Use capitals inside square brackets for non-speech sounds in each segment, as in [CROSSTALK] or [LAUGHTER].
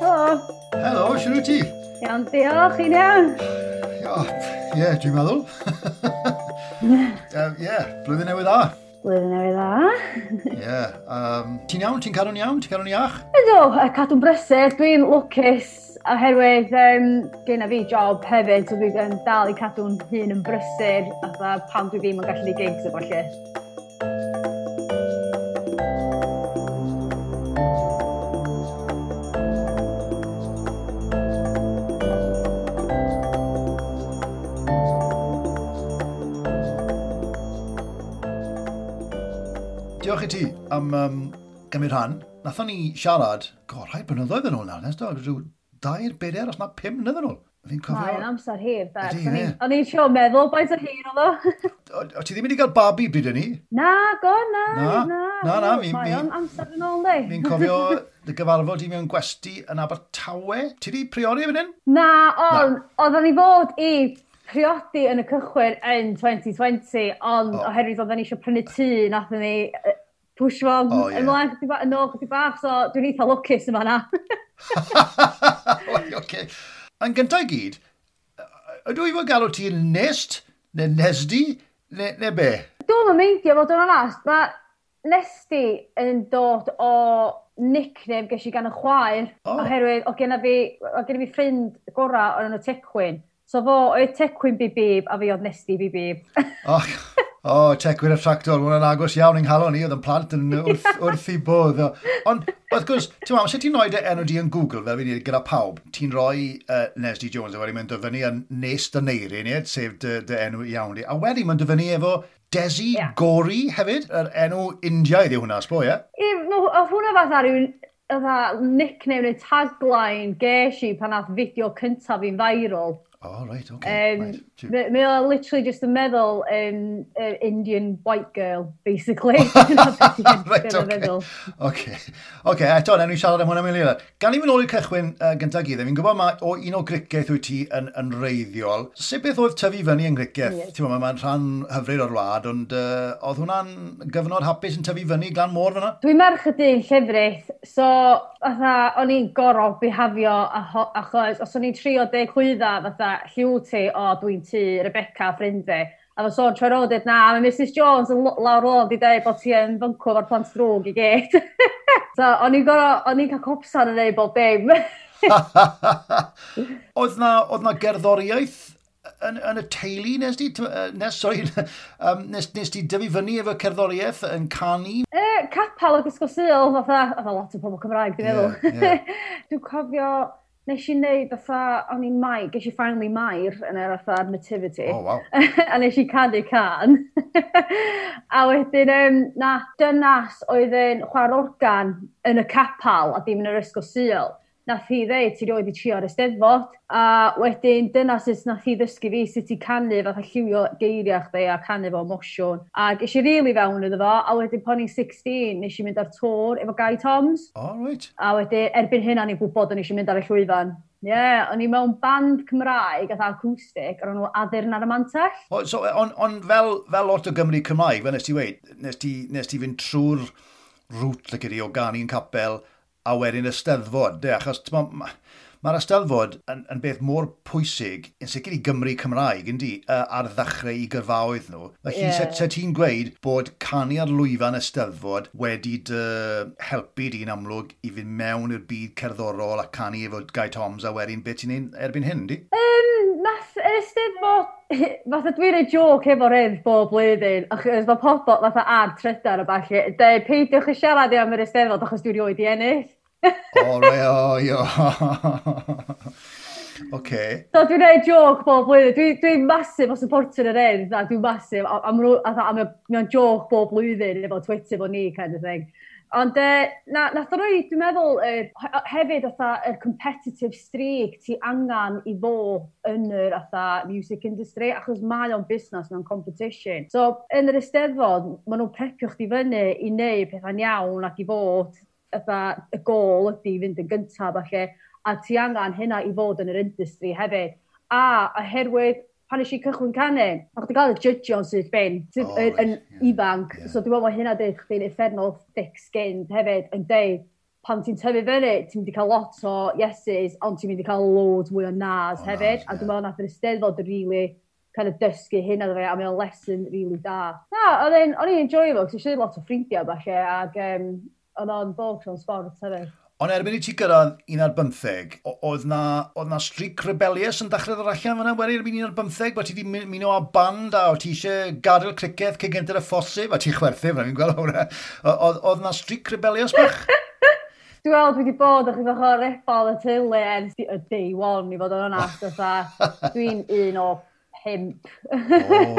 Helo. Helo, siwr wyt ti? Iawn, diolch, chi'n iawn? Ie, yeah, dwi'n meddwl. [LAUGHS] Ie, uh, yeah, blwyddyn newydd dda. Blwyddyn newydd dda. [LAUGHS] Ie, yeah, um, ti'n iawn, ti'n cadw'n iawn, ti'n cadw'n iach? Ydw, uh, cadw'n brysur, dwi'n lwcus oherwydd um, gen i fi job hefyd, so dwi'n dal i cadw'n hun yn brysur, a pan dwi ddim yn gallu gigs efo lle. am um, gymryd rhan. Nathon ni siarad, go, rhai blynyddoedd yn ôl nawr, nes do, rhyw dair, bedair, os na pum mlynedd yn ôl. Fi'n cofio... Mae'n amser hir, beth. O'n i'n siŵr meddwl, boes o hir oedd [LAUGHS] o. O ti ddim wedi cael babi bryd yn ni? Na, go, na, na. Na, na, na mi... Mae'n amser yn ôl, di. Fi'n cofio [LAUGHS] dy gyfarfod i mewn gwesti yn Abertawe. Ti di priori fan hyn? Na, ond oedden ni fod i priodi yn y cychwyn yn 2020, ond oh. oherwydd oedden ni eisiau prynu tŷ, nath ni push fo'n oh, yeah. ymlaen chydig bach, yn ôl chydig bach, so dwi'n eitha lwcus yma na. [LAUGHS] okay. Yn gyntaf i gyd, ydw i fod galw ti'n nest, neu nesdi, neu, neu be? Dwi'n yn meindio fod yn onast, mae nesdi yn dod o nickname ges i gan y chwaer, oh. oherwydd o gen fi, o gen fi ffrind gorau o'n nhw tecwyn. So fo, oedd tecwyn bibib, a fi oedd nesdi bibib. Oh. O, oh, tecwyr y tractor, hwnna'n agos iawn yng nghalon ni, oedd yn plant yn wrth, [LAUGHS] wrth i bodd. Ond, wrth gwrs, ti'n meddwl, sut ti'n rhoi dy enw di yn Google fel fi'n gyda pawb? Ti'n rhoi uh, Nesdi Jones a wedyn mae'n dyfynu yn nes dy neiri, ni, sef dy, dy enw iawn di. A wedyn mae'n dyfynu efo Desi yeah. Gori hefyd, yr enw Indiaidd yw hwnna, sbo, ie? Yeah? No, oedd hwnna fatha rhyw nickname neu tagline ges i pan ath fideo cyntaf fi'n viral Oh, right, okay. Um, right. Mae o literally just yn meddwl um, uh, Indian white girl, basically. [LAUGHS] right, okay. okay. Okay, eto, enw i siarad am hwnna mewn leila. Gan i mynd ôl i'r cychwyn uh, gyntaf gyda, fi'n gwybod mae o un o griceth wyt ti yn, yn reiddiol. Sut beth oedd tyfu fyny yn griceth? Yes. Ti'n meddwl, mae'n rhan hyfryd o'r wlad, ond uh, oedd hwnna'n gyfnod hapus yn tyfu fyny glan môr fyna? Dwi'n merch y dyn llefrith, so o'n i'n gorau bihafio achos os o'n i'n trio deg chwydda fatha lliw ti, o, oh, dwi'n ti, Rebecca, ffrind fi. A fo sôn trwy'r dweud, na, mae Mrs Jones yn lawr ôl di dweud bod ti yn fyncw o'r plant drwg i gyd. [LAUGHS] so, o'n i'n gorau, o'n i'n cael copsan yn ei bob dim. [LAUGHS] oedd na, oedd na gerddoriaeth yn, yn y teulu nes di, nes, sorry, [LAUGHS] um, nes, nes di dyfu fyny efo cerddoriaeth yn canu? E, capal o gysgo syl, fatha, fatha lot o pobl Cymraeg, dwi'n meddwl. Yeah, yeah. dwi'n cofio Nes i wneud fatha, o'n i'n mai, ges i finally mair yn yr fatha nativity. Oh, wow. [LAUGHS] a nes i canu can. [LAUGHS] a wedyn, um, na, dynas oedd yn chwarae organ yn y capal a dim yn yr ysgol syl nath hi ddeud, ti roed i trio ar y steddfod. A wedyn dyna sut nath hi ddysgu fi sut i canu, fath a lliwio geiriau chdi a canu fo emosiwn. A ges i rili really fewn iddo fo, a wedyn pan i'n 16, nes i mynd ar tŵr efo Guy Toms. Oh, right. A wedyn erbyn hynna ni'n gwybod o'n i eisiau mynd ar y llwyfan. Ie, yeah, o'n i mewn band Cymraeg a acoustic, o'n nhw addurn ar y mantell. O, so, e, on, on fel, fel lot o Gymru Cymraeg, fel nes ti weid, nes ti, nes ti fynd trwy'r rwt, lygyr i, o ganu yn capel, a wedyn y steddfod. De, achos mae'r ma ma ysteddfod yn, yn beth mor pwysig, yn sicr i Gymru Cymraeg, yndi, uh, ar ddechrau i gyrfaoedd nhw. Felly, yeah. se, se ti'n gweud bod canu ar lwyfan ysteddfod wedi dy helpu di'n amlwg i fynd mewn i'r byd cerddorol a canu efo Guy Toms a wedyn beth ti'n neud erbyn hyn, di? Um, nath yr ysteddfod fatha [LAUGHS] dwi'n ei joc efo hyn bob blwyddyn, achos mae pobl fatha ar trydar o falle, de, peidiwch y siarad i am yr esteddfod achos dwi'n rioed i ennill. O, re, o, io. Okay. So dwi'n gwneud joc bob blwyddyn. Dwi'n dwi masif o supporter yr un, a dwi'n masif. A, a, a, a a mae'n joc bob blwyddyn efo Twitter fo ni, kind of thing. Ond uh, na, nath o roi, dwi'n meddwl, uh, hefyd atha, y er competitive streak ti angan i fo yn yr atha music industry, achos mae o'n busnes mewn competition. So, yn yr esteddfod, maen nhw'n prepio chdi fyny i wneud pethau'n iawn ac i fod fatha y gol ydy fynd yn gyntaf falle, a ti angen hynna i fod yn yr industry hefyd. A oherwydd pan eisiau cychwyn canu, ac wedi cael y judgeon sydd ben, sydd oh, yn, yn yeah, ifanc, yeah. so dwi'n meddwl mae hynna dweud chdi'n effernol thick skinned hefyd yn deud, pan ti'n tyfu fyny, ti'n mynd i cael lot o yeses, ond ti'n mynd i cael loads mwy o nas oh, hefyd, nas, a dwi'n meddwl nath yr ysteddfod rili really kind of dysgu hyn ar fe, a mae o'n lesson really da. Na, oedd e'n, o'n i'n enjoy fo, cos eisiau lot o ffrindiau falle, ac um, Ond o'n bob tro'n sbort hefyd. Ond erbyn i ti gyrraedd 11, oedd na, oedd na streak Rebellious yn dechrau ddod allan fyna, wedi erbyn 11, bod ti wedi muno a band a o ti eisiau gadael cricedd cygynter y ffosib, a ti'n chwerthu fyna, fi'n gweld hwnna. Oedd na streak Rebellious bach? [LAUGHS] Dwi'n gweld, dwi wedi bod o'ch ddechrau rebel y tylu ers y day one, i fod yn onast, [LAUGHS] dwi'n un o pimp. O,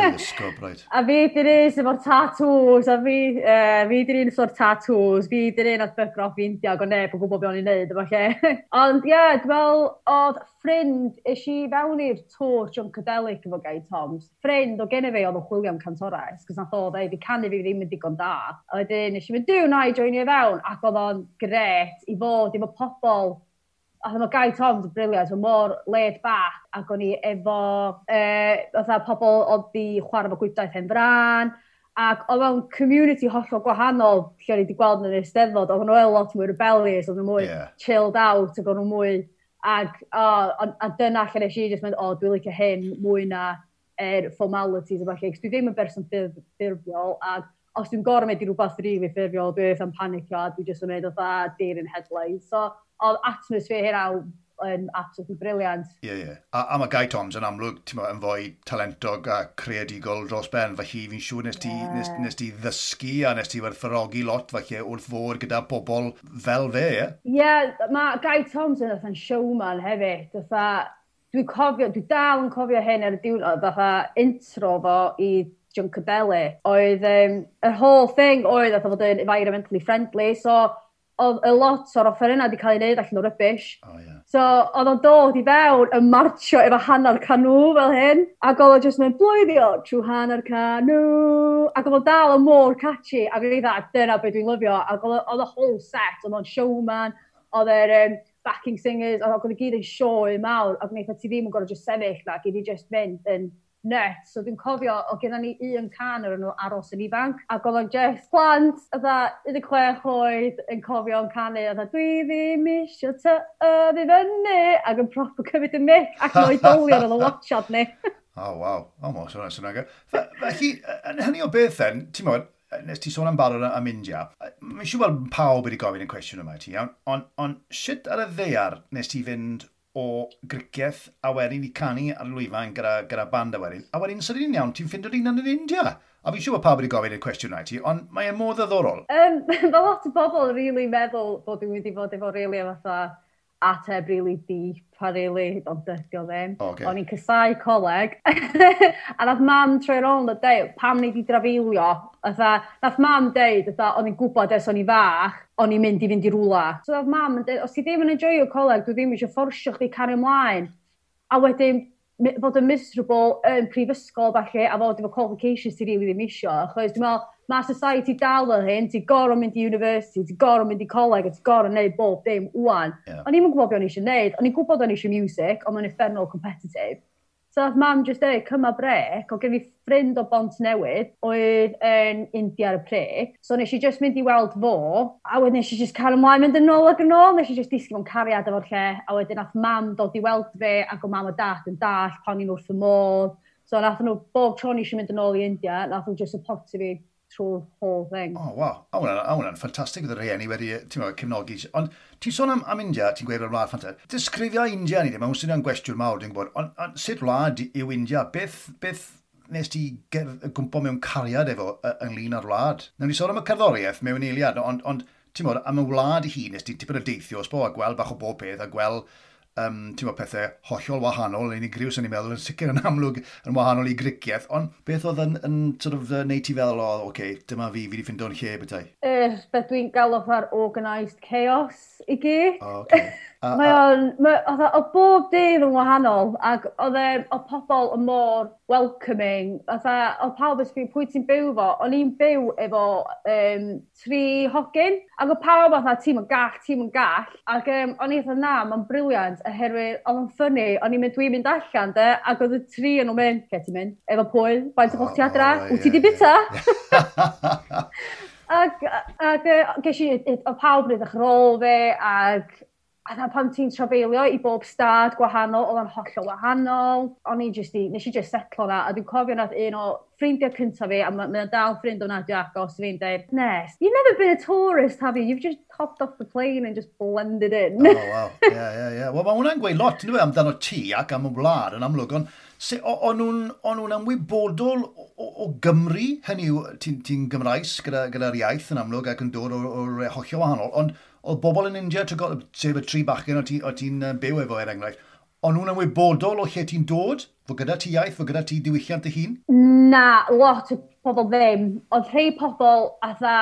ysgob, right. a fi dyn un sy'n o'r tatws, a fi, uh, fi dyn un sy'n o'r fi dyn un oedd bygro off India, ac o neb yn gwybod beth o'n i'n neud, efo lle. [LAUGHS] Ond ie, yeah, dwi'n meddwl, oedd ffrind, eis i fewn i'r tŵr John Cadelic efo Guy Toms. Ffrind o genne fe oedd o chwilio am cantores, cos nath o ddeud, i canu fi ddim yn digon da. A wedyn, eis i mynd, dwi'n na i joinio fewn, ac oedd o'n gret i fod efo pobl a ma Guy Toms yn briliant, mae mor laid back, ac o'n i efo e, fatha pobl oedd di chwarae fo gwydaeth hen fran, ac oedd mewn community hollol gwahanol lle o'n i wedi gweld yn yr Eisteddfod, oedd nhw lot mwy rebellious, oedd nhw mwy yeah. chilled out, ac oedd nhw mwy... Ac, oh, a, a dyna lle nes i just mynd, o, oh, dwi'n licio hyn mwy na er formalities a falle, dwi ddim yn berson ffurfiol, ac os dwi'n gorau mynd i rhywbeth rili ffurfiol, dwi eitha'n panicio, a dwi jyst yn mynd o dda, deer in headlines. So, oedd atmosfer heraw yn absolutely briliant. Ie, yeah, ie. Yeah. A, a mae Guy Toms yn amlwg mo, yn fwy talentog a creadigol dros ben. Felly fi'n siŵr nes ti, yeah. nes, nes ti ddysgu a nes ti werthfarogi lot felly wrth fod gyda pobl fel fe, ie? Yeah? Ie, yeah, mae Guy Toms yn fatha'n showman hefyd. Fatha, dwi'n cofio, dwi dal yn cofio hyn ar y diwrnod, fatha intro fo i Junker Oedd, um, y whole thing oedd fatha fod yn environmentally friendly, so oedd y lot o'r offeryna wedi cael ei wneud allan o rybys. Oh, yeah. So, oedd o'n dod i fewn yn martio efo hanner canw fel hyn, ac oedd o'n just mynd blwyddio trwy hanner canw, ac oedd o'n dal yn môr catchy, ac oedd eitha, dyna beth dwi'n lyfio, ac oedd o whole set, oedd o'n showman, oedd e'r um, backing singers, oedd o'n gyd yn sioe mawr, ac wnaeth ti ddim yn gorau just sefyll, ac i di just mynd yn nuts. So dwi'n cofio, o gyda ni un can o'r nhw aros yn ifanc, ac oedd o'n just plant, ydda 16 oed yn cofio yn canu, ydda e, dwi ddim isio ty yfu fyny, ac yn proper cymryd y mic, ac yn oedolion oedd y [LAUGHS] watchad ni. O, [LAUGHS] oh, waw. O, oh, mo, sy'n sy'n agor. Felly, yn hynny o beth then, ti'n modd, nes ti sôn am barod am India, mae'n siŵr bod pawb wedi gofyn y cwestiwn yma ti, iawn, ond on, sut ar y ddeiar nes ti fynd o griciaeth a wedyn i canu ar y lwyfan gyda, gyda band a wedyn. A wedyn, sydyn so iawn, ti'n ffindio'r un yn yr India? A fi'n siŵr bod pawb wedi gofyn i'r cwestiwn na ti, ond mae modd mor ddiddorol. Um, [LAUGHS] mae lot o bobl rili really meddwl bod dwi'n mynd i fod efo reiliau fatha ateb really deep a really, ond dydio ddim. Okay. O'n i'n cysau coleg, [LAUGHS] a nath mam troi rôl a dweud pam ni di drafeilio, ytha, nath mam deud, ytha, o'n i'n gwybod ers o'n i fach, o'n i'n mynd i fynd i rwla. So nath mam yn deud, os ti ddim yn enjoyo coleg, dwi ddim eisiau fforsio chdi cario ymlaen. A wedyn, fod yn miserable yn prifysgol falle, a fod efo qualifications ti rili really ddim isio, achos dwi'n meddwl, mae society dal fel hyn, ti'n gorau mynd i university, ti'n gorau mynd i coleg, ti'n gorau wneud bob dim wwan. Yeah. O'n i'n gwybod beth o'n i eisiau wneud, o'n i'n gwybod o'n i eisiau music, ond mae'n effernol competitive. So oedd mam just dweud, cyma brec, o gen i ffrind o bont newydd oedd yn India ar y pryd. So nes i just mynd i weld fo, a wedyn nes i just cael ymlaen mynd yn ôl ac yn ôl, nes i just disgyn o'n cariad efo'r lle, a wedyn nath mam dod i weld fe ac o mam o dat yn dall pan i'n wrth y modd. So nath nhw bob tro nes i mynd yn ôl i India, nath nhw just supportio fi trwy'r whole thing. O, Oh, wow. A hwnna'n ffantastig oedd y rhieni wedi cefnogi. Ond ti'n sôn am, am India, ti'n gweud o'r wlad ffantastig. Disgrifio India ni ddim, mae'n swnio'n gwestiwn mawr, dwi'n gwybod. Ond on, sut wlad yw India? Beth, beth nes ti gwmpo mewn cariad efo ynglyn â'r wlad? Nawr ni sôn am y cerddoriaeth mewn eiliad, ond, ond ti'n gwybod, am y wlad i hi, nes ti tipyn o deithio, os bo, a gweld bach o bob peth, a gweld um, ti'n meddwl pethau hollol wahanol, unigryw sy'n ni'n meddwl, yn sicr yn amlwg yn wahanol i gricieth, ond beth oedd yn, yn sort of, uh, neud ti feddwl, o, oce, okay, dyma fi, fi wedi ffindo'n lle bethau? Er, beth dwi'n galw ar organised chaos i gyd. O, oh, okay. [LAUGHS] Mae o'n, oedd o bob dydd yn wahanol, ac oedd e, o pobl yn mor welcoming, oedd e, o pawb ysbryd pwy ti'n byw fo, o'n i'n byw efo um, tri hogyn, ac o pawb oedd ti'n yn gall, ti'n yn gall, ac um, o'n i'n oedd na, mae'n briliant, oherwydd oedd o'n ffynnu, o'n i'n mynd, dwi'n mynd allan, de, ac oedd y tri yn o'n mynd, lle ti'n mynd, efo pwy, faint o oh, ti adra, oh, wyt ti di bita? Ac, ac, ac ges i, o pawb yn edrych ar ôl fe, ac a na pan ti'n trafeilio i bob stad gwahanol, oedd yn hollol wahanol. O'n i just i, nes i just setlo na, a dwi'n cofio nath un o ffrindiau cyntaf fi, a mae'n ma dal ffrind o'n adio agos, fi'n dweud, Nes, you've never been a tourist, have you? You've just hopped off the plane and just blended in. Oh, wow. Yeah, yeah, yeah. Wel, mae hwnna'n gweud lot, dwi'n e, amdano ti ac am y wlad yn amlwg, ond o'n nhw'n ymwybodol o, o Gymru, hynny yw, ti'n ti Gymraes gyda'r gyda iaith yn amlwg ac yn dod o'r e hollio wahanol, ond oedd bobl yn India, sef y tri bachgen o ti'n ti byw efo er enghraifft, ond nhw'n ymwybodol o lle ti'n dod? Fo gyda ti iaith, fo gyda ti diwylliant dy hun? Na, lot o pobl ddim. Oedd rhai pobl atha,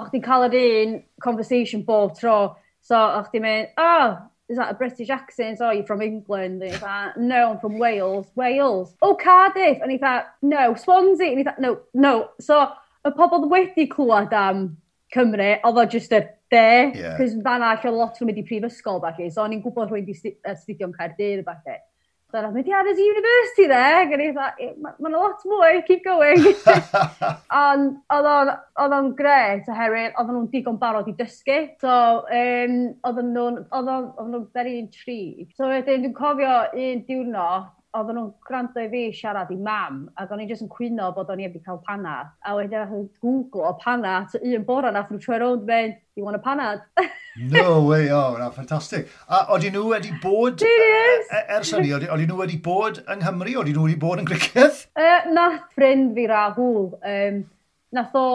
o'ch ti'n cael yr un conversation bob tro, so o'ch ti'n mynd, oh, is that a British accent? Oh, you're from England. And he's like, no, I'm from Wales. Wales. Oh, Cardiff. And he's like, no, Swansea. And he's like, no, no. So, y pobl wedi clywed am Cymru, oedd o just a de, cos yeah. fan all o lot fy mynd i prifysgol falle, so o'n i'n gwybod rwy'n di astudio yn Caerdydd falle. So o'n i'n mynd, yeah, there's a university there, gan i dda, mae'n lot mwy, keep going. [LAUGHS] Ond oedd o'n gret oherwydd, oedd nhw'n digon barod i dysgu, so um, oedd nhw'n very intrigued. So wedyn, dwi'n cofio un diwrnod, oedden nhw'n gwrando i fi siarad i mam, ac o'n i jyst yn cwyno bod o'n i wedi cael panad. A wedyn o'n Google o panad, un bora nath nhw troi rownd fynd, you want a panad? [LAUGHS] no way, oh, na, ffantastig. A oedden nhw wedi bod, Serious? E, e, ers hynny, oedden nhw wedi bod yng Nghymru, oedden nhw wedi bod yn gricedd? Uh, e, nath ffrind fi rahul. um, nath o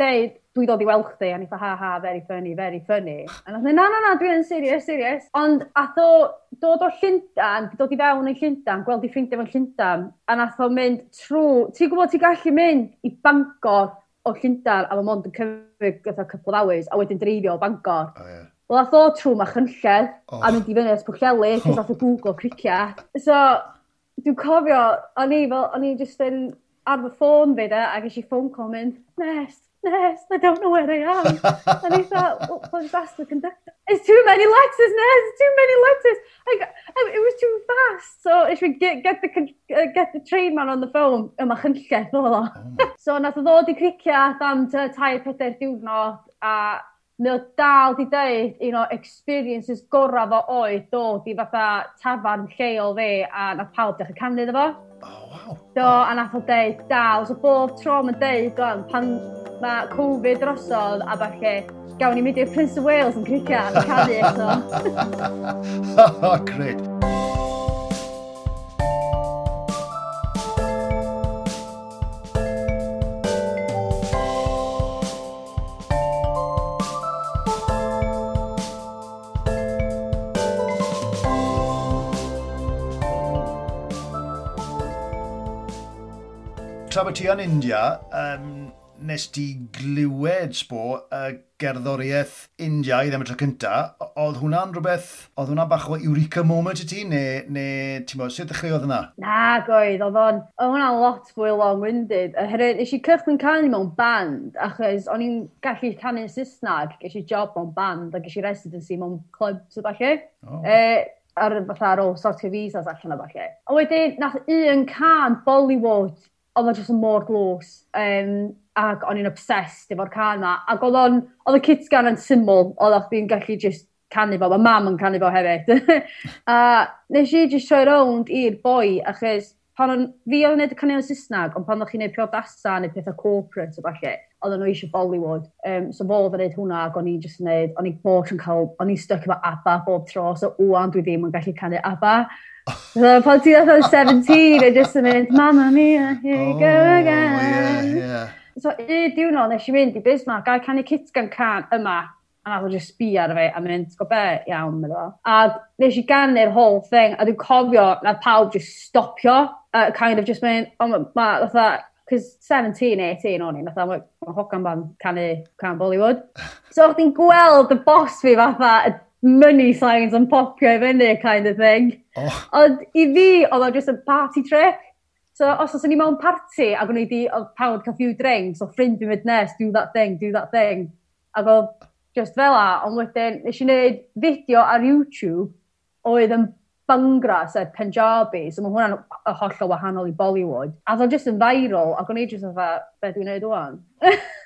deud, dwi ddod i weld chdi, a nitha, ha, ha, very funny, very funny. A nath e, na, na, na, dwi yn serious, serious. Ond ath o dod o Llundan, dod i fewn yn Llundan, gweld i ffrindiau fo'n Llundan, a nath o mynd trwy, ti'n gwybod ti'n gallu mynd i Bangor o Llundan, a mae mond yn cymryd gyda couple of hours, a wedyn dreifio o Bangor. Oh, yeah. Wel, ath o trwy ma Machynlled, oh. a mynd i fyny at Pwllheli, [LAUGHS] cys ath o Google cricia. So, dwi'n cofio, o'n i fel, o'n i just yn ar fy ffôn fi de, a gysi ffôn call mynd, Nes, Ness, I don't know where I am. and he thought, [LAUGHS] oh, well, well just ask the conductor. It's too many letters, nest, too many letters. I got, I, it was too fast. So if we get, get, the, uh, get the train man on the phone, yma chynlleth o fo. Oh. So nath o ddod i criciau am uh, tair pedair diwrnod a mae o dal di dweud un o experiences gorau fo oedd dod i fatha tafarn lleol fe a nath pawb dechrau canu iddo fo. Oh, wow. Do, a nath o dweud dal. So bob tro mae'n dweud, gwan, pan mae Covid drosodd a falle gawn ni mynd i'r Prince of Wales yn cricio yn canu eto. [LAUGHS] oh, great. tra bod ti yn India, um, nes ti glywed sbo y gerddoriaeth India i ddim y tro cynta, oedd hwnna'n rhywbeth, oedd hwnna'n bach o eureka moment i ti, neu, neu ti'n bod, sut ddechreuodd hwnna? Na, goedd, oedd o'n, oedd hwnna'n lot fwy long-winded. Oherwydd, nes i cychwyn canu mewn band, achos o'n i'n gallu canu'n Saesnag, ges i job mewn band, a ges i residency mewn club, sydd falle. Oh. E, ar fatha ar ôl sortio visas allan o falle. A wedyn, nath un can Bollywood oedd o jyst yn mor glws. Um, ac o'n i'n obsessed efo'r can yma. Ac oedd o'n oedd y kids gan yn syml oedd o'ch chdi'n gallu just canu fo mae mam yn canu fo hefyd [LAUGHS] a nes i just troi rownd i'r boi achos pan o'n fi oedd yn neud canu yn Sysnag ond pan o'ch chi'n neud priodasa neu pethau corporate o falle, oedd nhw eisiau Bollywood Um, so fo oedd yn neud hwnna ac o'n i'n just yn neud o'n i'n bob yn cael, o'n i'n stuck efo ABBA bob tro so wwan dwi ddim yn gallu canu ABBA So, pan ti oedd 17, I just yn mynd, Mamma mia, here you oh, go again. Yeah, yeah. So, i diwrnod, nes i fynd i Bismarck, gael canu kit gan can yma, a nath o just sbi ar fi, a mynd, go be, iawn, mynd o. A nes i gannu'r whole thing, a dwi'n cofio na pawb just stopio, uh, kind of just mynd, oh, ma, ma, that, cos 17, 18 o'n i, fatha, mae hogan ban canu can Bollywood. So, o'ch ti'n gweld y bos fi fatha, money signs yn popio i fyny kind of thing. Oh. Ond i fi, oedd o just a party trip. So os oes ni mewn party, ac o'n i di, oedd pawb cael few drinks, o ffrind fi'n mynd nes, do that thing, do that thing. Ac oedd just fel a, ond wedyn, nes i wneud fideo ar YouTube oedd yn Bangra, sef Punjabi, so mae hwnna'n y holl o wahanol i Bollywood. A oedd o'n just yn viral, ac o'n i just yn fa, beth dwi'n neud o'n? [LAUGHS]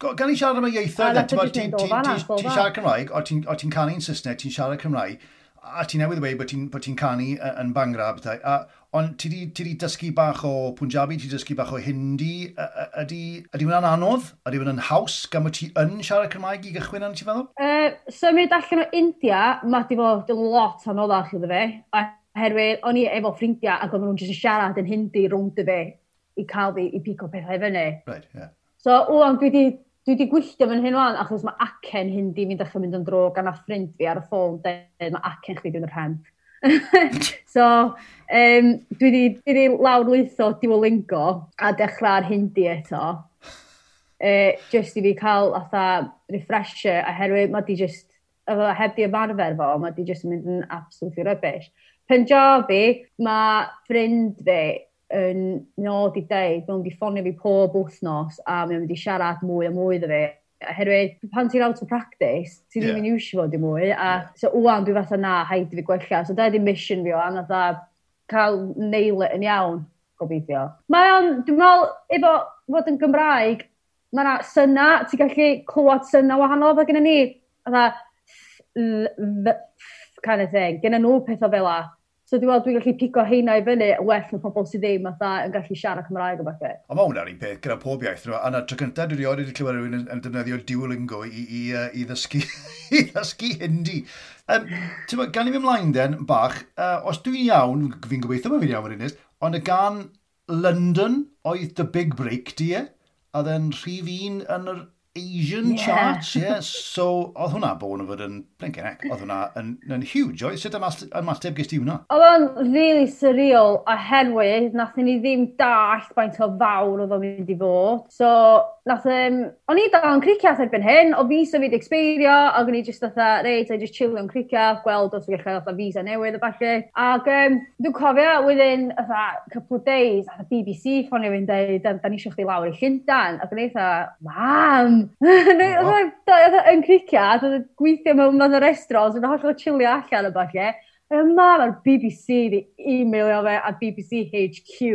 Gan i siarad am y ieithoedd, ti'n siarad Cymraeg, o ti'n ti canu'n Saesneg, ti'n siarad Cymraeg, a ti'n newydd dweud bod ti'n ti canu e, yn bangra, bangrab. Ond ti wedi dysgu bach o Punjabi, ti wedi dysgu bach o Hindi. E, e, ydy, ydy hwnna'n anodd? Ydy hwnna'n haws gan bod ti yn siarad Cymraeg i gychwyn arno, ti'n feddwl? Uh, symud allan o India, mae wedi bod lot anoddach iddo fe. Oherwydd, o'n i efo ffrindiau ac oedden nhw'n jyst siarad yn Hindi rwnd y fe i cael fi i pico pethau fyny. Right, yeah. So, wwan, dwi wedi dwi wedi gwylltio fan hyn wan, achos mae acen hyn di fi'n dechrau mynd yn dro gan a ffrind fi ar y ffôn, dweud mae acen chdi dwi'n rhan. [LAUGHS] so, um, dwi wedi, dwi wedi lawr lwytho Duolingo a dechrau dechrau'r hindi eto. E, just i fi cael atha refresher, oherwydd mae di just, efo heb di ymarfer fo, mae di just yn mynd yn absolutely rubbish. Punjabi, mae ffrind fi yn nod i deud, mae'n mynd ffonio fi pob wythnos a mae'n mynd i siarad mwy a mwy dda fi. Oherwydd, pan ti'n out of practice, ti ddim yn yeah. iwsio fod i mwy, a yeah. so wwan dwi fatha na, haid i fi gwella, so da di mission fi o, a na dda cael neil yn iawn, gobeithio. Mae o'n, dwi'n meddwl, efo fod yn Gymraeg, mae yna syna, ti'n gallu clywed syna wahanol, fe gyda ni, fatha, kind of thing, gyda nhw pethau fel a, So dwi'n meddwl dwi'n gallu pico heina i fyny well na pobl sydd ddim fatha yn gallu siarad Cymraeg o bethau. O mae hwnna'r un peth gyda pob iaith. A na tro cyntaf dwi wedi wedi clywed rhywun yn, defnyddio Duolingo i, i, uh, i, ddysgu, [LAUGHS] i ddysgu hindi. Um, ma, gan i fi ymlaen den bach, uh, os dwi'n iawn, fi'n gobeithio mae fi'n iawn yn unig, ond y gan London oedd the big break, di e? A then rhif un yn yr Asian yeah. charts, [LAUGHS] yeah. So, oedd hwnna bod yn fod yn blinkin ec, oedd hwnna yn, yn huge, oedd? Sut ymateb gysd i hwnna? Oedd o'n really surreal a oherwydd nath ni ddim dallt faint o fawr oedd o'n mynd i fod. So, nath, um, o'n i dal yn criciat erbyn hyn, o visa fi d'expeirio, ac o'n i just fatha, reit, a just chill yn criciat, gweld os fi'n cael fatha visa newydd a falle. Ac um, dwi'n cofio, within fatha couple of days, a BBC ffonio fi'n dweud, da, da ni eisiau chdi lawr i Llyndan, ac o'n i dda, mam! [LAUGHS] Oedd yn criciat, oedd gweithio mewn fath o restaurants, yn hollol chillio allan a falle. Mae ma'r BBC di e-mailio fe a BBC HQ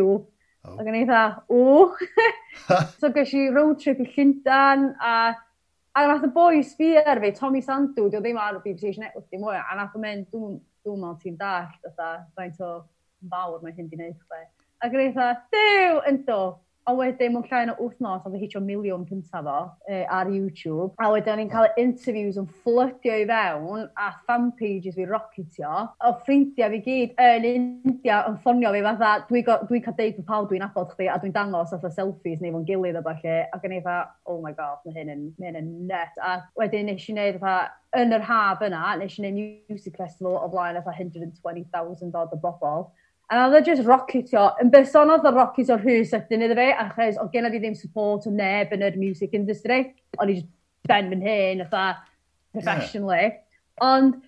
Oh. Ac yn eitha, o! [LAUGHS] so ges i road trip i Llyndan, a, a nath y boys fi ar fi, Tommy Sandw, dio ddim ar BBC Network dim mwy, a nath o mynd, dwi'n meddwl ti'n dallt, faint o fawr mae hyn di wneud chwe. Ac yn eitha, diw, yn do, A wedyn, mewn llain o wythnos, oedd hitio miliwn cyntaf fo e, ar YouTube. A wedyn, ni'n cael interviews yn fflydio i fewn, a fan pages fi rocketio. O ffrindiau fi gyd yn India yn ffonio fi fatha, dwi'n dwi cael deud bod pawb dwi'n abod chdi, a dwi'n dangos fatha selfies neu fo'n gilydd o falle. A gen i fatha, oh my god, mae hyn yn, mae hyn yn net. A wedyn, nes i wneud fatha, yn yr haf yna, nes i wneud music festival o flaen fatha 120,000 odd o bobl A oedd e just rocketio, yn bersonol oedd y rocketio rhyw ydyn iddo fe, achos oedd gen i ddim support o neb yn yr music industry. O'n i just ben fy hyn, fatha, professionally. Yeah. Ond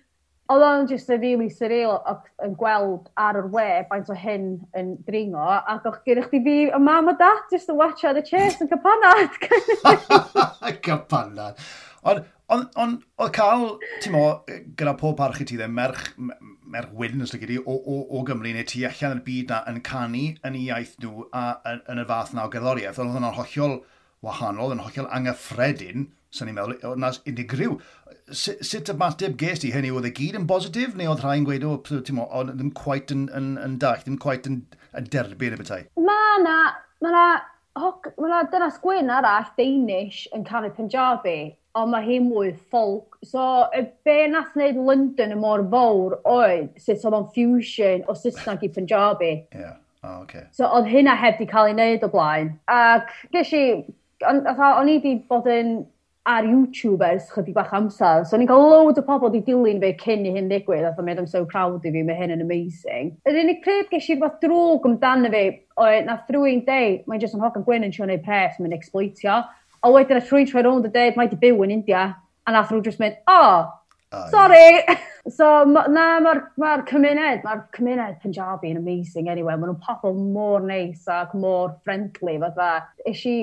oedd o'n just a really surreal yn gweld ar yr we baint o hyn yn dringo, ac o'ch gyda chdi fi y mam a dat, just to watch out the chase yn capanad. [LAUGHS] capanad. Ond on, on, oedd cael, ti'n mo, gyda pob parch i ti ddim, merch, merch wyn yn slygu o, o, o Gymru neu tu allan yn y byd na yn canu yn ei iaith nhw a yn, yn y fath na o gerddoriaeth, oedd hwnna'n hollol wahanol, yn hollol anghyffredin, sy'n ni'n meddwl, oedd na'n unig rhyw. Sut ymateb ges ti hynny? Oedd y gyd yn bositif, neu oedd rhai'n gweud, o, ti'n mo, oedd ddim quite yn, yn, yn dach, ddim quite yn, yn derbyn y bethau? Ma na, ma na, hoc, ma na dynas gwyn arall, Danish, yn canu Punjabi, ond mae hi mwy folk. So, y be nath wneud London y mor fawr oedd sut oedd o'n fusion o Saesneg i Punjabi. Yeah. Oh, okay. So, oedd hynna heb di cael ei wneud o blaen. Ac ges i, o'n i wedi bod yn ar YouTube ers chydig bach amser. So, ni'n cael load o pobl di dilyn fe cyn i hyn ddigwydd. Oedd o'n mynd, I'm so proud of you, mae hyn yn amazing. Yr unig pryd ges i rhywbeth drwg amdano fi, oedd na thrwy'n deu, mae'n jyst yn hogan gwyn yn siŵr neu pres, mae'n exploitio. A wedyn a trwy'n troi rownd a dweud, mae di byw yn India. A nath nhw just mynd, o, oh, sorry! Yeah. [LAUGHS] so, ma, na, mae'r ma cymuned, mae'r cymuned Punjabi yn amazing anyway. Mae nhw'n pobl mor neis ac mor friendly, fatha. Ys i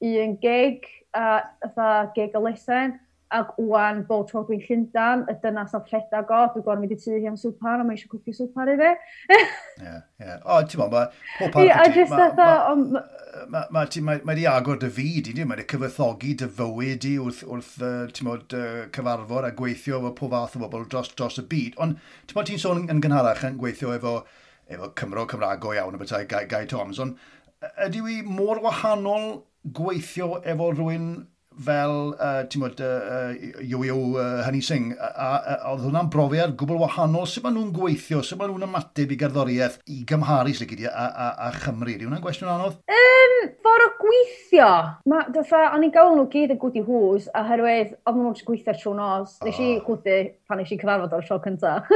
i un gig, uh, fatha gig a listen, Ac wwan, bod tro dwi'n Llundan, y dynas o rhedeg o, dwi'n gorfod mynd i tu hi am swpar, a mae eisiau cwcio swpar i fi. [LAUGHS] Ie, ie. O, ti'n mwyn, mae pob parth... Ie, jyst dda... Mae wedi agor dy fyd, i ni, mae wedi cyfethogi dy fywyd i wrth, wrth ti'n uh, cyfarfod a gweithio efo pob fath o bobl dros, dros y byd. Ond, ti'n mwyn, ti'n sôn yn gynharach yn gweithio efo efo Cymro Cymraeg go iawn y bethau Guy, Guy Toms, ond ydy wy mor wahanol gweithio efo rhywun fel, uh, ti'n mwyd, uh, uh, Yo-Yo uh, Honey Singh, a, a, a oedd hwnna'n brofiad gwbl wahanol, sut maen nhw'n gweithio, sut maen nhw'n ymateb i gerddoriaeth i gymharu sy'n gyda a, a, a Chymru. Ydy hwnna'n gwestiwn anodd? Um, ffordd o gweithio. Ma, dyfa, o'n i'n gael nhw gyd yn gwdi hws, a herwydd oedd nhw'n gweithio trwy nos. Ah. Nes i gwdi pan nes i cyfarfod o'r tro cyntaf.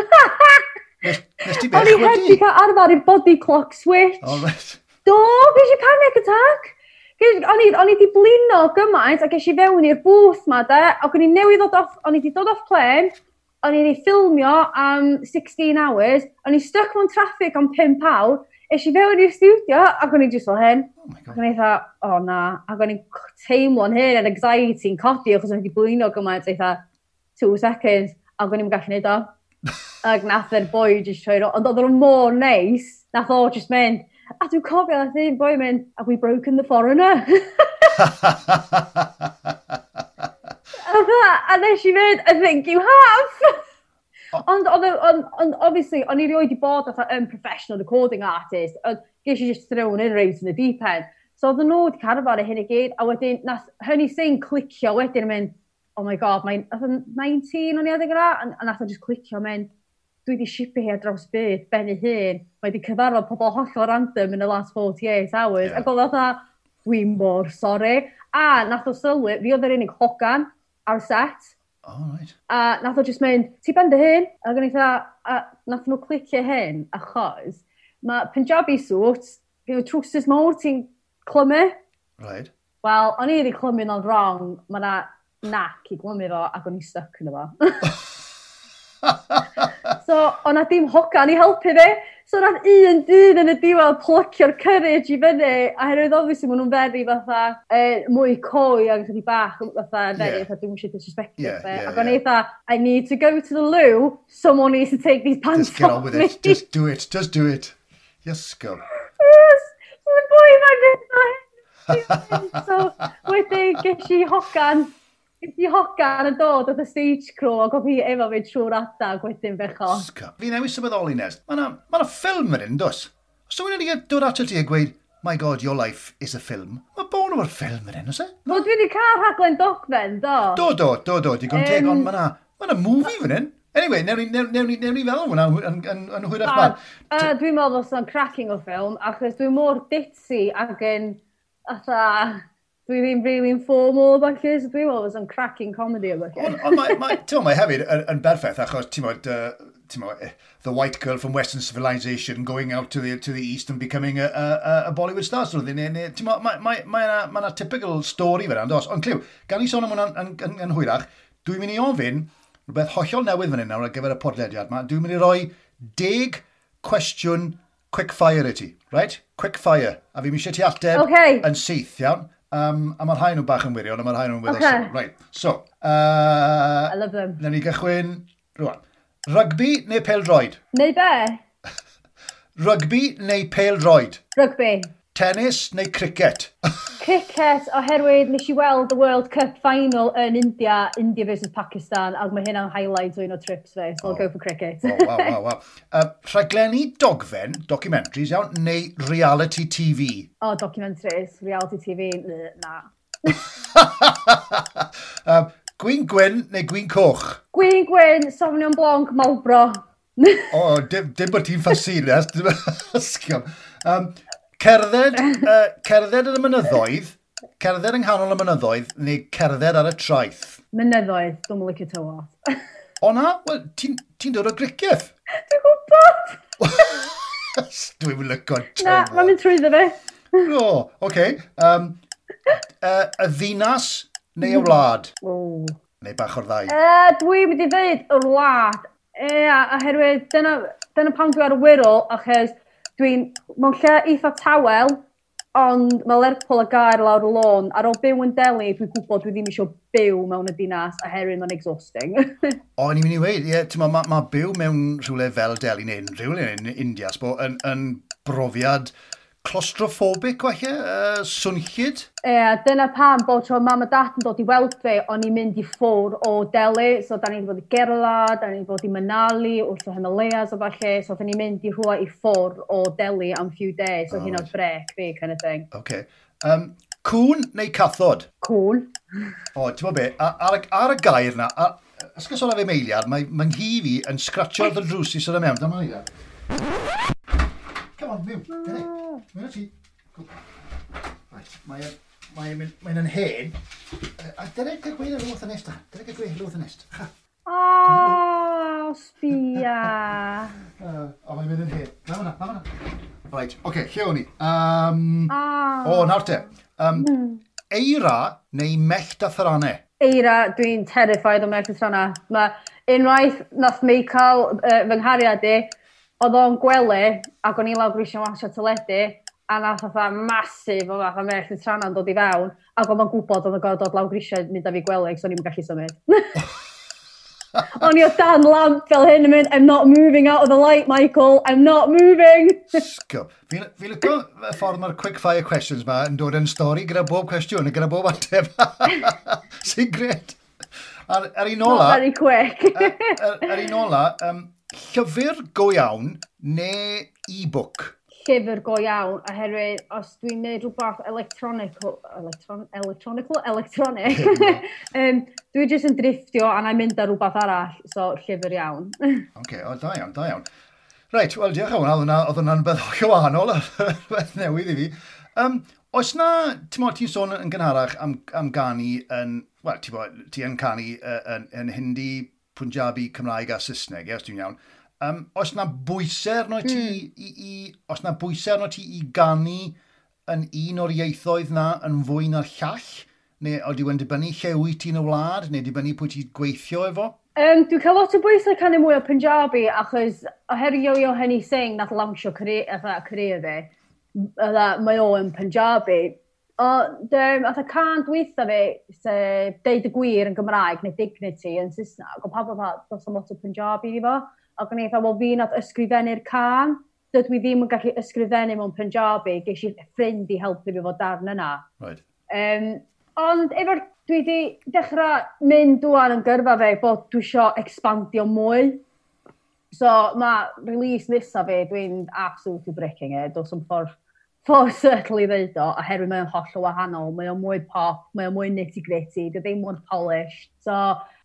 Nes ti beth wedi? O'n i heb i cael arfer i body clock switch. Oh, right. Do, beth i panic attack? O'n i, o'n i di blino gymaint, a ges i fewn i'r booth ma, de, ac o'n i newydd ddod off, o'n i di dod off plen, o'n i di ffilmio am 16 hours, o'n i stuck mewn traffic am 5 awr, eis i fewn i'r studio, ac o'n i just fel hyn. Oh ac o'n i dda, o oh, na, ac o'n i'n teimlo'n hyn yn anxiety'n codi, achos o'n i wedi blino gymaint eitha 2 seconds, ac o'n i'n gallu neud o. [LAUGHS] ac nath yr boi just troi, ond oedd o'n mor neis, nath o just mynd, A dwi'n cofio a un boi mynd, have we broken the foreigner? [LAUGHS] a nes i fynd, I think you have! Ond, on, on, on, obviously, o'n i rioed i bod fatha yn professional recording artist, ond ges i just thrown in right in the deep end. So oedd nhw wedi carfod y hyn i gyd, a wedyn, nath hynny sy'n clicio wedyn yn mynd, oh my god, mae'n 19 o'n i adeg yna, a nath o just clicio mynd, dwi wedi shipu hi ar draws byd, ben ei hun, mae wedi cyfarfod pobl hollol random yn y last 48 hours, yeah. ac oedd oedd dwi'n mor sori. A nath o sylwi, fi oedd yr unig hogan ar set. Oh, right. A nath o just mynd, ti ben dy hyn? A gan eitha, a nath nhw clicio hyn, achos mae Punjabi suit, gyda trwsys mawr, ti'n clymu. Right. Wel, o'n i wedi clymu o'n wrong, mae na nac i glymu fo ac o'n i stuck yn efo. [LAUGHS] [LAUGHS] So, o'n na dim hogan i helpu fi. So, nath un dyn yn y diwedd plycio'r courage i fyny, a herwydd obviously maen nhw'n feri fatha e, mwy coi ac ychydig bach, fatha yn feri, yeah. dwi'n eisiau disrespectio yeah, fe. Yeah, ac o'n yeah. eitha, I need to go to the loo, someone needs to take these pants Just get on with me. it, just do it, just do it. Yes, go. Yes, so the boi mae'n mynd so, wedyn ges i hogan Di hogan yn dod oedd y stage crew ac oedd hi efo fi trwy'r adag wedyn becho. Sgab, fi newid sylweddoli nes. Mae yna ma ffilm yn un, dws. Os so, dwi'n wedi dod ato ti a gweud, my god, your life is a film. Mae bon o'r ffilm yn un, oes e? Ma... Dwi wedi cael rhaglen dogfen, do. Do, do, do, do, digon um, teg, ond mae yna ma movie fan hyn. Anyway, newn ni, fel hwnna yn, hwyrach man. Dwi'n meddwl bod o'n cracking o ffilm, achos dwi'n mor ditsi ac yn... Atha, dwi ddim really informal falle, so dwi'n meddwl yn cracking comedy o chi. Ond on, mae hefyd yn, yn berffaith, achos ti'n meddwl, uh, the white girl from Western civilization going out to the, to the East and becoming a, a, a Bollywood star. So, ti'n meddwl, mae ma, ma, ma, ma typical story fe rand, os. Ond cliw, gan i sôn am hwnna'n yn, yn, yn hwyrach, dwi'n mynd i ofyn rhywbeth hollol newydd fan hyn nawr ar gyfer y podlediad yma. Dwi'n mynd i roi deg cwestiwn quick fire i ti, right? Quick fire. A fi eisiau ti ateb okay. yn syth, iawn? Um, a mae'r rhain nhw bach yn wirion, a mae'r rhain nhw'n wythnosol. Okay. Right. So, uh, I love them. Newn ni gychwyn rwan. Rugby neu pel droed? Neu be? [LAUGHS] Rugby neu pel droed? Rugby tennis neu cricket? cricket, oherwydd nes i weld y World Cup final yn India, India versus Pakistan, ac mae hynna'n highlight o un o trips fe, so oh. I'll go oh. for cricket. oh, wow, wow, wow. [LAUGHS] Uh, rhaglenni dogfen, documentaries iawn, neu reality TV? Oh, documentaries, reality TV, na. [LAUGHS] um, gwyn gwyn neu gwyn coch? Gwyn gwyn, sofnion blonc, malbro. o, oh, dim, dim bod ti'n ffasinas, dim ysgol. Um, Cerdded, uh, cerdded yn y mynyddoedd, cerdded yng nghanol y mynyddoedd, neu cerdded ar y traeth? Mynyddoedd, dwi'n mwyn licio tywod. O na, well, ti'n ti dod o gricieth? Dwi'n gwybod! [LAUGHS] dwi'n mwyn licio tywod. Na, mae'n mynd trwy fe. O, oce. Okay. Um, uh, y ddinas neu y mm-hmm. wlad? O. Neu bach o'r ddau? Uh, dwi'n mynd i ddweud y wlad. Ie, oherwydd dyna, dyna pan dwi ar y wirral, achos Dwi'n, mewn lle eitha tawel, ond mae Lerpol a gair lawr y lôn. Ar ôl byw yn deli, dwi'n gwybod dwi ddim eisiau byw mewn y dinas a herin mae'n exhausting. [LAUGHS] o, ni'n mynd i weid, ie, yeah, mae ma, ma byw mewn rhywle fel deli neu rhywle yn India, sbo, yn, yn brofiad claustrophobic falle, uh, swnllid. Ie, yeah, dyna pam bod tro mam a dat yn dod i weld fi, o'n i'n mynd i ffwr o deli, so da ni'n bod i Gerla, da ni'n bod i Manali, wrth o Himalayas o falle, so da ni'n mynd i rhwa i ffwr o deli am few days, so oh, hyn o'r brec fi, kind of thing. Okay. Um, cwn neu cathod? Cwn. o, ti'n bod be, ar, ar, y gair na, ysgol ysgysol a fe meiliad, mae, mae nghi fi yn scratcho'r ddrws i sydd yn mewn, dyma ni bob mewn. Dyna. Mae'n ti. Mae'n mae'n mae'n yn hen. A dyna gael gweud yr wrth yn esta. Dyna gael gweud yr wrth yn esta. O, sbia. [LAUGHS] O, mae'n mynd yn hen. Na fyna, na fyna. Right, oce, okay, lle o'n i? Um, ah. O, nawr te. Um, mm. Eira neu mellt a thyrannau? Eira, dwi'n terrified o mellt a thyrannau. Mae unwaith nath mi cael uh, fy nghariad i, oedd o'n gwely ac o'n i lawr grisio wasio teledu a nath oedd masif o fath a merch yn trana'n dod i fewn ac oedd o'n gwybod oedd o'n gorfod dod lawr grisio mynd â fi gwely so o'n i'n gallu symud. [LAUGHS] o'n i o dan lamp fel hyn yn mynd, I'm not moving out of the light, Michael, I'm not moving. Sgwb. Fi lygo y ffordd mae'r quick fire questions ma yn dod yn stori gyda bob cwestiwn a gyda bob ateb. [LAUGHS] Sy'n gred. Ar, ar un ola... Not very quick. ar, ar, ar un ola, um, Llyfr go iawn neu e-book? Llyfr go iawn, oherwydd os dwi'n neud rhywbeth electronic, electron, electronical, electronic, um, [LAUGHS] dwi jyst yn driftio a na'i mynd ar rhywbeth arall, so llyfr iawn. [LAUGHS] Oce, okay, o, da iawn, da iawn. Reit, wel, diolch am hwnna, oedd hwnna'n beth hollio wahanol, [LAUGHS] beth newydd i fi. Um, Oes na, ti'n meddwl, ti'n sôn yn gynharach am, am ganu yn, wel, ti'n meddwl, ti yn canu uh, yn, yn, yn hindi Punjabi, Cymraeg a Saesneg, ie, os dwi'n iawn. Um, os na bwysau arno ti, mm. i, i, os na bwysau arno ti i gannu yn un o'r ieithoedd na yn fwy na'r llall? Neu oeddi wedi'n dibynnu lle wyt ti'n y wlad, neu dibynnu pwy ti'n gweithio efo? Um, dwi'n cael lot o bwysau canu mwy o Punjabi, achos oherio i o hynny Singh nath lawnsio career, career e, fi, mae o yn Punjabi, Ond um, oedd y can dweitha fi, se deud y gwir yn Gymraeg neu dignity yn Saesneg, o pa fel, dos am lot o Punjabi i fo, a gwneud eitha, wel fi nad ysgrifennu'r can, dydw i ddim yn gallu ysgrifennu mewn Punjabi, geis i ffrind i helpu fi fod darn yna. Right. Um, ond efo'r, dwi wedi dechrau mynd dwan yn gyrfa fe bod dwi eisiau expandio mwy. So mae release nesaf fi, dwi'n absolutely breaking it, dos yn ffordd ffordd certainly ddeud o, oherwydd mae o'n holl o wahanol, mae o'n mwy pop, mae o'n mwy nitty gritty, dy ddim mwy polished, so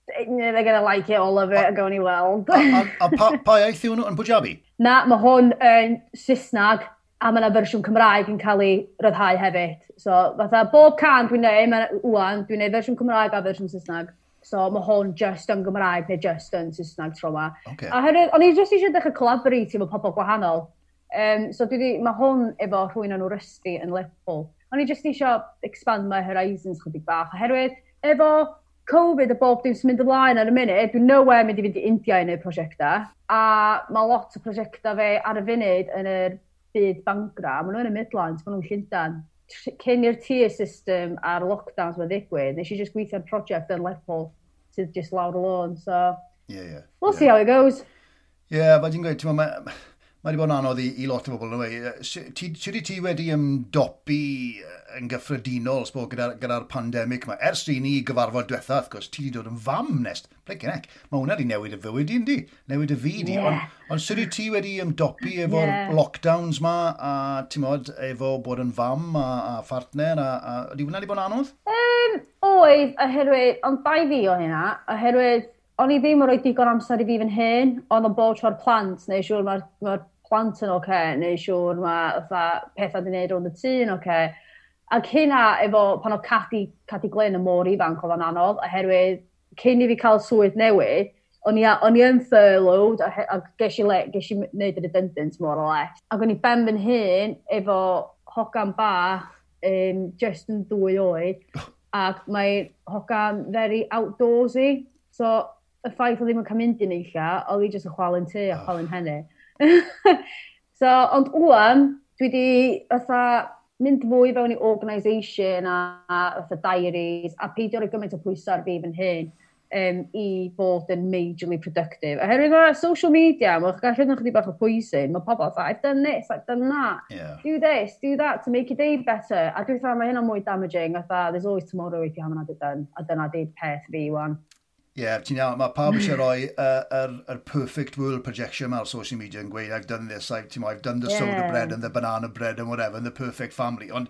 they're gonna like it, all of it, a gawn ni weld. a, a, a pa iaith yw nhw yn Punjabi? Na, mae hwn yn Saesnag, a mae yna fersiwn Cymraeg yn cael ei ryddhau hefyd. So, fatha, bob can dwi'n neud, mae'n wwan, dwi'n neud fersiwn Cymraeg a fersiwn Saesnag. So, mae hwn just yn Gymraeg neu just yn Saesnag tro yma. Okay. A hynny, o'n i just eisiau dechrau collaborate efo pobl gwahanol. Um, so dwi di, mae hwn efo rhywun o'n wrysdi yn Lerpwl. O'n i jyst eisiau expand my horizons chydig bach, oherwydd efo Covid a bob dim sy'n mynd ymlaen ar y munud, dwi'n nowhere mynd i fynd i India i wneud prosiectau, a mae lot o prosiectau fe ar y funud yn yr byd bangra, maen nhw yn y Midlands, maen nhw'n Llyndan. Cyn i'r tier system a'r lockdowns mae'n ddigwydd, nes i just gweithio'r prosiect yn Lerpwl sydd just lawr y lôn, so... Yeah, yeah. We'll yeah. see how it goes. Yeah, but ti'n gweud, ti'n Mae wedi bod yn anodd i, i lot o bobl yn ymwneud. Ti wedi ti wedi ymdopi yn gyffredinol sbo, gyda'r gyda, pandemig yma? Ers i ni gyfarfod diwetha, wrth gwrs, ti wedi dod yn fam nest. Blinkin ec, mae hwnna wedi newid y fywyd i'n di, newid y fyd i. Yeah. Ond on, sut wyt ti wedi ymdopi efo'r yeah. lockdowns ma, a ti'n modd, efo bod yn fam a, a phartner, a, a ydy hwnna wedi bod yn anodd? Um, oedd, oherwydd, ond dau fi o hynna, oherwydd, o'n i ddim yn rhoi digon amser i fi fan hyn, ond o'n bod tro'r plant, neu siŵr mae'r ma plant yn oce, okay, neu siwr mae fatha pethau di wneud o'n y tŷ yn oce. Okay. Ac hynna efo pan o Cadi, Cadi Glen y môr ifanc oedd o'n anodd, oherwydd cyn i fi cael swydd newydd, o'n i, o'n i yn furloughed a, a ges i, le, ges i wneud y redundant mor o less. Ac o'n i ben fy hun efo hogan bach, um, just yn dwy oed, oh. ac mae hogan very outdoorsy, so y ffaith o ddim yn cael mynd i neilla, oedd i jyst yn chwalu'n tu a oh. chwalu'n hynny. [LAUGHS] so, ond wwan, dwi wedi fatha mynd fwy fewn i organisation a, a fatha diaries a peidio roi gymaint o pwysau ar fi fy hyn um, i fod yn majorly productive. Oherwydd o social media, mae'n gallu yn chi bach o pwysau, mae pobl fatha, I've done this, I've done that, yeah. do this, do that, to make your day better. A dwi'n fatha, mae hynna mwy damaging, fatha, there's always tomorrow if you haven't had it done, a dyna di peth fi, wan. Ie, yeah, ti'n iawn. Mae pawb eisiau rhoi yr perfect world projection ar social media yn gweud, I've done this, I've, I've done the yeah. soda bread and the banana bread and whatever, and the perfect family. Ond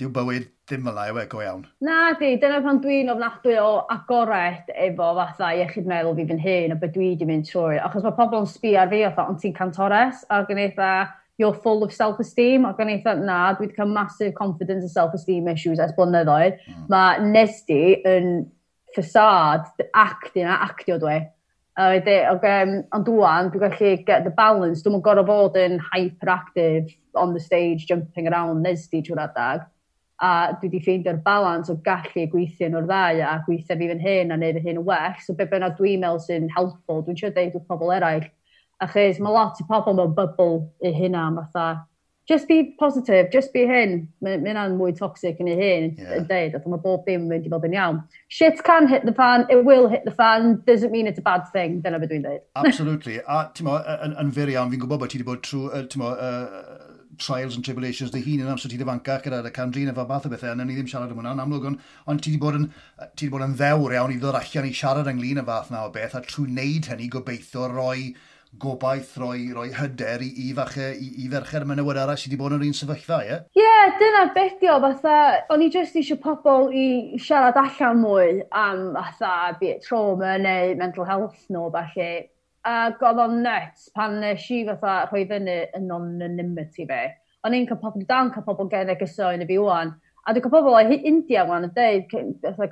diw bywyd ddim fel yw e, go iawn. Na di, dyna pan dwi'n ofnadwy o agored efo fatha iechyd meddwl fi fy'n hyn a beth dwi wedi mynd trwy. Achos mae pobl yn sbi ar fi o ond ti'n cantores a gan eitha you're full of self-esteem ac o'n eitha na, dwi wedi cael massive confidence and self-esteem issues ers blynyddoedd. Mm. Mae Nesdi yn facade, the acting a actio dwi. A wedi, um, ond dwi'n dwi'n gallu get the balance, dwi'n gorau fod yn hyperactive on the stage, jumping around, nes di trwy'r adag. A dwi wedi ffeindio'r balans o gallu gweithio nhw'r ddau a gweithio fi fy'n hyn a neud y hyn yn well. So be bynnag dwi'n meddwl sy'n helpful, dwi'n siarad dweud wrth pobl eraill. Achos mae lot o pobl mewn bubble i hynna, fatha, just be positive, just be hyn. Mae hynna'n mwy toxic yn ei hyn yeah. yn dweud, ac mae bob dim wedi bod yn iawn. Shit can hit the fan, it will hit the fan, doesn't mean it's a bad thing, dyna beth dwi'n dweud. [LAUGHS] Absolutely, a ti'n mo, yn, yn fyr iawn, fi'n gwybod bod ti wedi bod trwy, uh, ti'n mo, uh, trials and tribulations dy hun yn amser ti wedi fanca gyda'r candrin efo fath o bethau, a ni ddim siarad am hwnna, yn amlwg, ond on ti wedi bod yn, ti wedi bod yn ddewr iawn i ddod allan i siarad ynglyn y fath na o beth, a trwy wneud hynny gobeithio roi gobaith roi, roi hyder i, i fache, i, i fercher menywod arall sydd wedi bod yn yr un sefyllfa, ie? Yeah? Ie, yeah, dyna bedio, fatha, o'n i jyst eisiau pobl i siarad allan mwy am fatha be it trauma neu mental health nhw, falle. A godd o'n nuts pan nes i fatha rhoi fyny yn non-anonymity fe. O'n i'n cael pobl dan cael pobl gen gyso yn y fi wan, A dwi'n cael pobl o India wan yn dweud,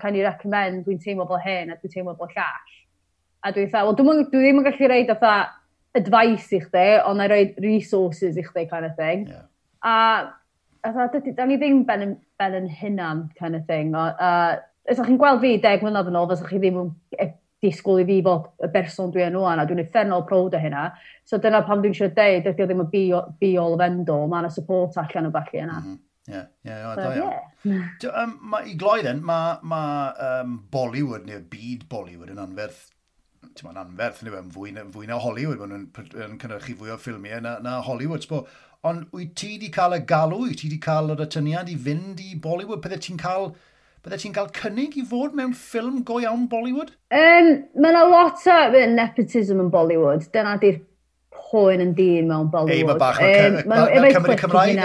can i recommend, dwi'n teimlo bod hyn a dwi'n teimlo bod llall. A dwi'n dweud, well, dwi'n dwi ddim yn gallu reid fatha advice i chdi, ond na roi resources i chdi kind of thing. Yeah. A a da ni ddim ben yn, ben yn hynna'n kind of thing. A, a os chi'n gweld fi deg mlynedd yn ôl, os chi ddim yn e, disgwyl i fi fod y berson dwi yn rwan, a dwi'n effernol prowd o hynna. So dyna pam dwi'n siarad deud, ydy o ddim yn be-all of end-all, mae'n support allan o falle yna. Mm -hmm. Ie, ie, da iawn. [LAUGHS] I gloi mae ma, um, Bollywood, neu byd Bollywood yn anferth ti'n anferth, e? yn yw'n fwy, fwy na Hollywood, maen nhw'n yn cynnyrchu fwy o ffilmiau na, na Hollywood. Bo. Ond wyt ti wedi cael y galw, wyt ti wedi cael yr atyniad i fynd i Bollywood, bydde ti'n cael bydde ti'n cael cynnig i fod mewn ffilm go iawn Bollywood? Um, Mae yna lot o nepotism yn Bollywood. Dyna di'r poen yn dyn mewn Bollywood. Ei, mae bach um, fel Cymru Cymraeg.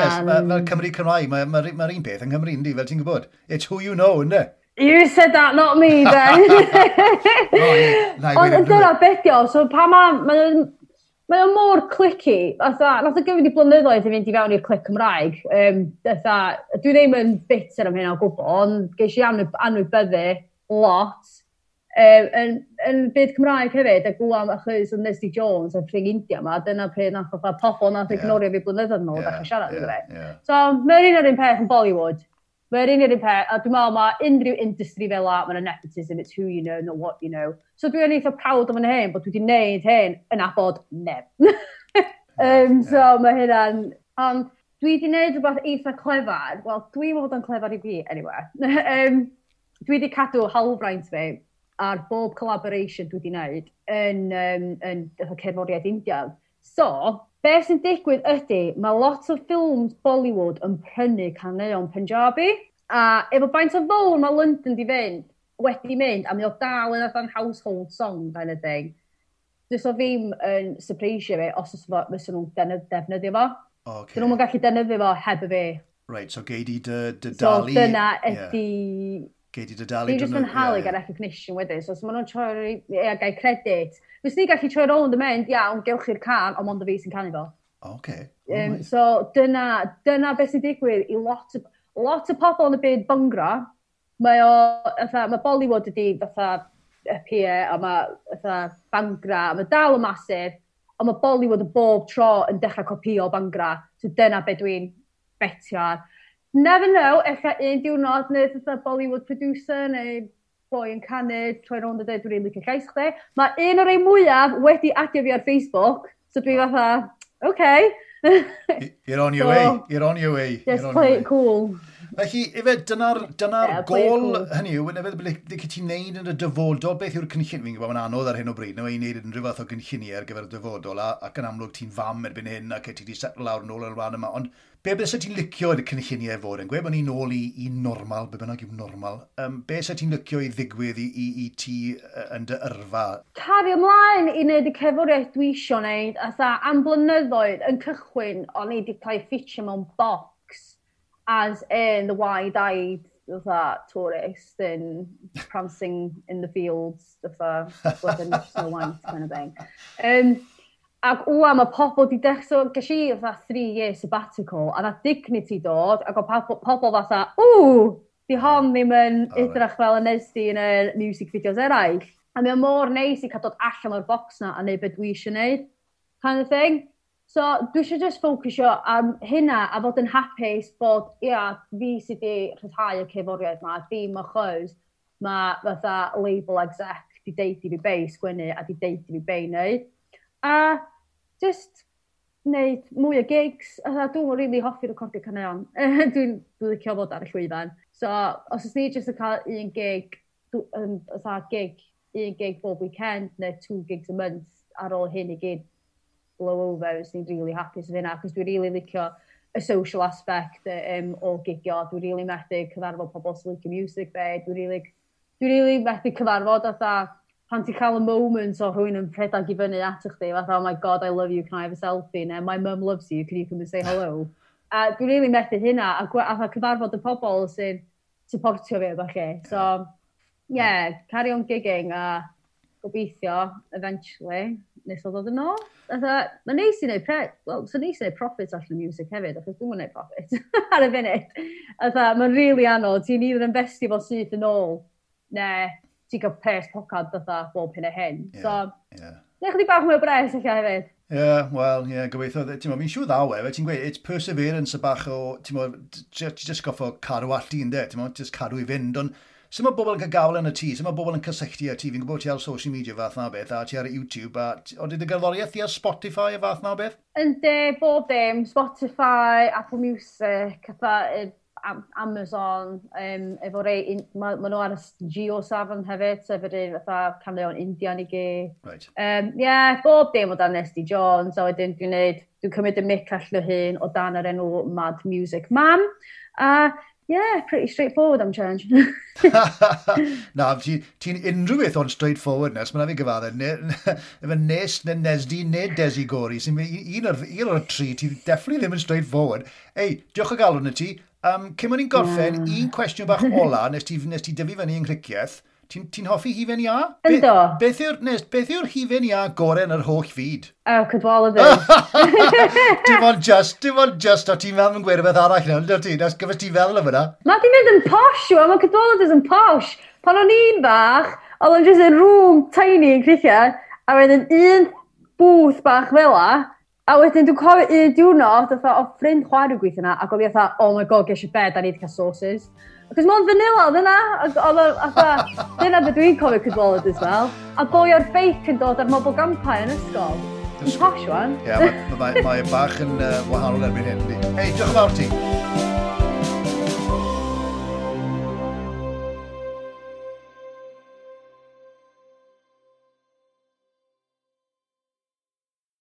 Mae Cymru Cymraeg, mae'r un peth yn Cymru, ynddi, fel ti'n gwybod. It's who you know, ynddi? You said that, not me, then. [LAUGHS] Ond dyna beth o, so pa ma... Mae o mor clicky, atha, nath o gyfyd i blynyddoedd i fynd i fewn i'r clic Cymraeg. Um, atha, dwi ddim yn bitter am hynna o gwbl, ond geis i anwybyddu lot um, yn, yn byd Cymraeg hefyd, a gwam achos o Nesty Jones yn ffring India ma, dyna pryd nath o pobl nath ignorio fi blynyddoedd nôl, yeah, ddechrau siarad yeah, yeah. So, mae'r un o'r un peth yn Bollywood. Mae'r un i'r un peth, a dwi'n meddwl mae unrhyw industry fel la, mae'n nepotism, it's who you know, not what you know. So dwi'n eitha proud o'n hyn, bod dwi wedi gwneud hyn yn abod neb. [LAUGHS] um, so mae hynna'n... Ond dwi wedi gwneud rhywbeth eitha clefar, wel, dwi'n meddwl bod yn clefar i fi, anyway. [LAUGHS] um, dwi wedi cadw halfraint fi ar bob collaboration dwi wedi gwneud yn, um, yn, yn cerddoriaeth India. So, Be sy'n digwydd ydy, mae lot o ffilms Bollywood yn prynu caneuon Punjabi, a efo baint o fawr mae London di fynd, wedi mynd, a mi o dal yn adran household song, kind of thing. Dys o ddim yn surpreisio fi, os oes fysa nhw'n defnyddio fo. Okay. Dyn nhw'n gallu defnyddio fo heb y fi. Right, so gei di dy, dy dalu... So dyna ydy... Yeah gei di dy dalu. Ni jyst yn halu yeah. gael recognition wedyn, so os maen nhw'n troi yeah, gael credit, fes ni gallu troi rownd y mynd, iawn, gewch chi'r can, ond ond y fi sy'n canu fo. OK. Um, so dyna, dyna beth sy'n digwydd i lot o, lot o pobl yn y byd byngra. Mae o, ytha, mae Bollywood ydi fatha y pier, a mae ytha bangra, a mae dal o masif, ond mae Bollywood y bob tro yn dechrau copio bangra. So dyna beth dwi'n betio ar Never know, eich un diwrnod neu fatha Bollywood producer neu boi yn canu, troi rownd a dweud, dwi'n rili'n licio llais chdi. Mae un o'r ein mwyaf wedi adio fi ar Facebook, so dwi fatha, okay. you're on your [LAUGHS] so, way, you're on your way. Yes, play it cool. Felly, efe, dyna'r dyna yeah, gol hynny yw, efe, efo beth ti'n neud yn y dyfodol, beth yw'r cynllun, fi'n gwybod mae'n anodd ar hyn o bryd, neu i'n neud yn rhyw fath o gynlluniau ar gyfer y dyfodol, a, ac yn amlwg ti'n fam erbyn hyn, ac e ti wedi setl lawr yn ôl yn rhan yma, ond be beth sy'n ti'n licio yn y cynlluniau fod yn gwe, bod ni'n ôl i, i normal, be bynnag yw normal, um, be sy'n ti'n licio i ddigwydd i, i, i ti yn dy yrfa? Cario ymlaen i wneud y cefwriaeth dwi eisiau wneud, a sa am blynyddoedd yn cychwyn, o'n i wedi cael ffitio mewn bop as in the wide-eyed fatha tourist and prancing in the fields fatha flipping national white kind of thing. Um, ac wwa, mae pobl di dechrau, so, ges i fatha three year sabbatical, a na dignity dod, ac o pobl, fatha, ww, di hon ddim yn oh, idrach fel y nesdi yn y music videos eraill. A mae mor neis i cael dod allan o'r box na a neud beth dwi eisiau neud, kind of thing. So, dwi eisiau just ffocusio am hynna a fod yn hapus bod, ia, fi sydd wedi rhyddhau y ceforiaeth yma, dim achos mae fatha label exec di deud i fi be i sgwennu a di deud i fi be i wneud. A just wneud mwy o gigs, a dwi'n rili really hoffi recordio caneuon. [LAUGHS] dwi'n dwi licio fod ar y llwyfan. So, os ys ni jyst yn cael un gig, um, gig, un gig bob weekend neu two gigs a month ar ôl hyn i gyd, blow over sy'n really hapus yn hynna, achos dwi'n really licio y social aspect um, o gigio, dwi'n really methu cyfarfod pobl sy'n licio music be, dwi'n really, dwi really methu cyfarfod atha pan ti'n cael y moment o rhywun yn rhedeg i fyny at chdi, fatha, oh my god, I love you, can I have a selfie? ne, my mum loves you, can you come and say hello? a dwi'n really methu hynna, a, a cyfarfod y pobl sy'n supportio fi efo chi. So, yeah, carry on gigging a gobeithio, eventually nes o ddod yn ôl. Mae'n neis i wneud pre... Wel, so neis i wneud profit allan o music hefyd, achos dwi'n gwneud profit [LAUGHS] ar y funud. Mae'n rili really anodd. Ti'n either investi fo syth yn ôl, ne ti'n cael pes pocad fatha bob hyn a hyn. Yeah, so, yeah. nech chi bach mwy o bres eich hefyd. Ie, yeah, wel, ie, yeah, gobeithio. Ti'n mo, mi'n siŵr ddaw e, ti'n gweud, it's perseverance y bach o, ti'n mo, ti'n just goffo cadw allu, ynddo, ti'n mo, just cadw i fynd, ond Sut mae bobl yn cael gafel yn y tŷ? Sut mae bobl yn cysylltu y tŷ? Fi'n gwybod ti ar social media fath na beth, a ti ar YouTube, a oedd y gerddoriaeth ti ar Spotify a fath na beth? Ynddi, bob dim, Spotify, Apple Music, fatha, Amazon, um, efo rei, mae ma nhw ar y Geo Safon hefyd, sef ydyn fatha canleuon Indian i gyd. Right. Um, yeah, bob dim o dan Nesty Jones, a wedyn dwi'n gwneud, dwi'n cymryd y mic allan o hyn o dan yr enw Mad Music Mam. A uh, yeah, pretty straightforward am change. [LAUGHS] [LAUGHS] Na, ti'n ti unrhyw beth o'n straightforwardness, mae'n fi gyfaddau. [LAUGHS] Efo nes, neu nesdi, neu desi gori, sy'n un o'r, un o'r tri, ti definitely ddim yn straightforward. Ei, diolch o galw na ti. Um, cym o'n i'n gorffen, yeah. un cwestiwn bach ola, nes ti, nes ti dyfu fyny yn cricieth, Ti'n ti hoffi hufen ia? Yndo. Be, beth yw'r beth yw hufen ia gorau yn yr holl fyd? O, oh, cydwolydyn. [LAUGHS] dim ond just, dim ond just, o ti'n meddwl yn gweud beth arall nawr, no, ti'n, os gyfer ti'n feddwl am hwnna. Mae di mynd yn posh yw, mae cydwolydyn yn posh. Pan o'n i'n bach, oedd yn just yn rŵm tiny yn crichiau, a wedyn un booth bach fel A a wedyn dwi'n cofio un diwrnod, oedd o ffrind chwarae gweithio yna, ac oedd i oh my god, geisio bed, a ni wedi cael sauces. Cos mae'n vanilla, dyna. Oedd o, atha, dyna beth dwi'n cofio cydwolod as well. A boi o'r beic yn dod ar mobile gampau yn ysgol. Yn posh, wan. Ie, yeah, mae bach yn wahanol erbyn hyn. Hei, diolch yn fawr ti.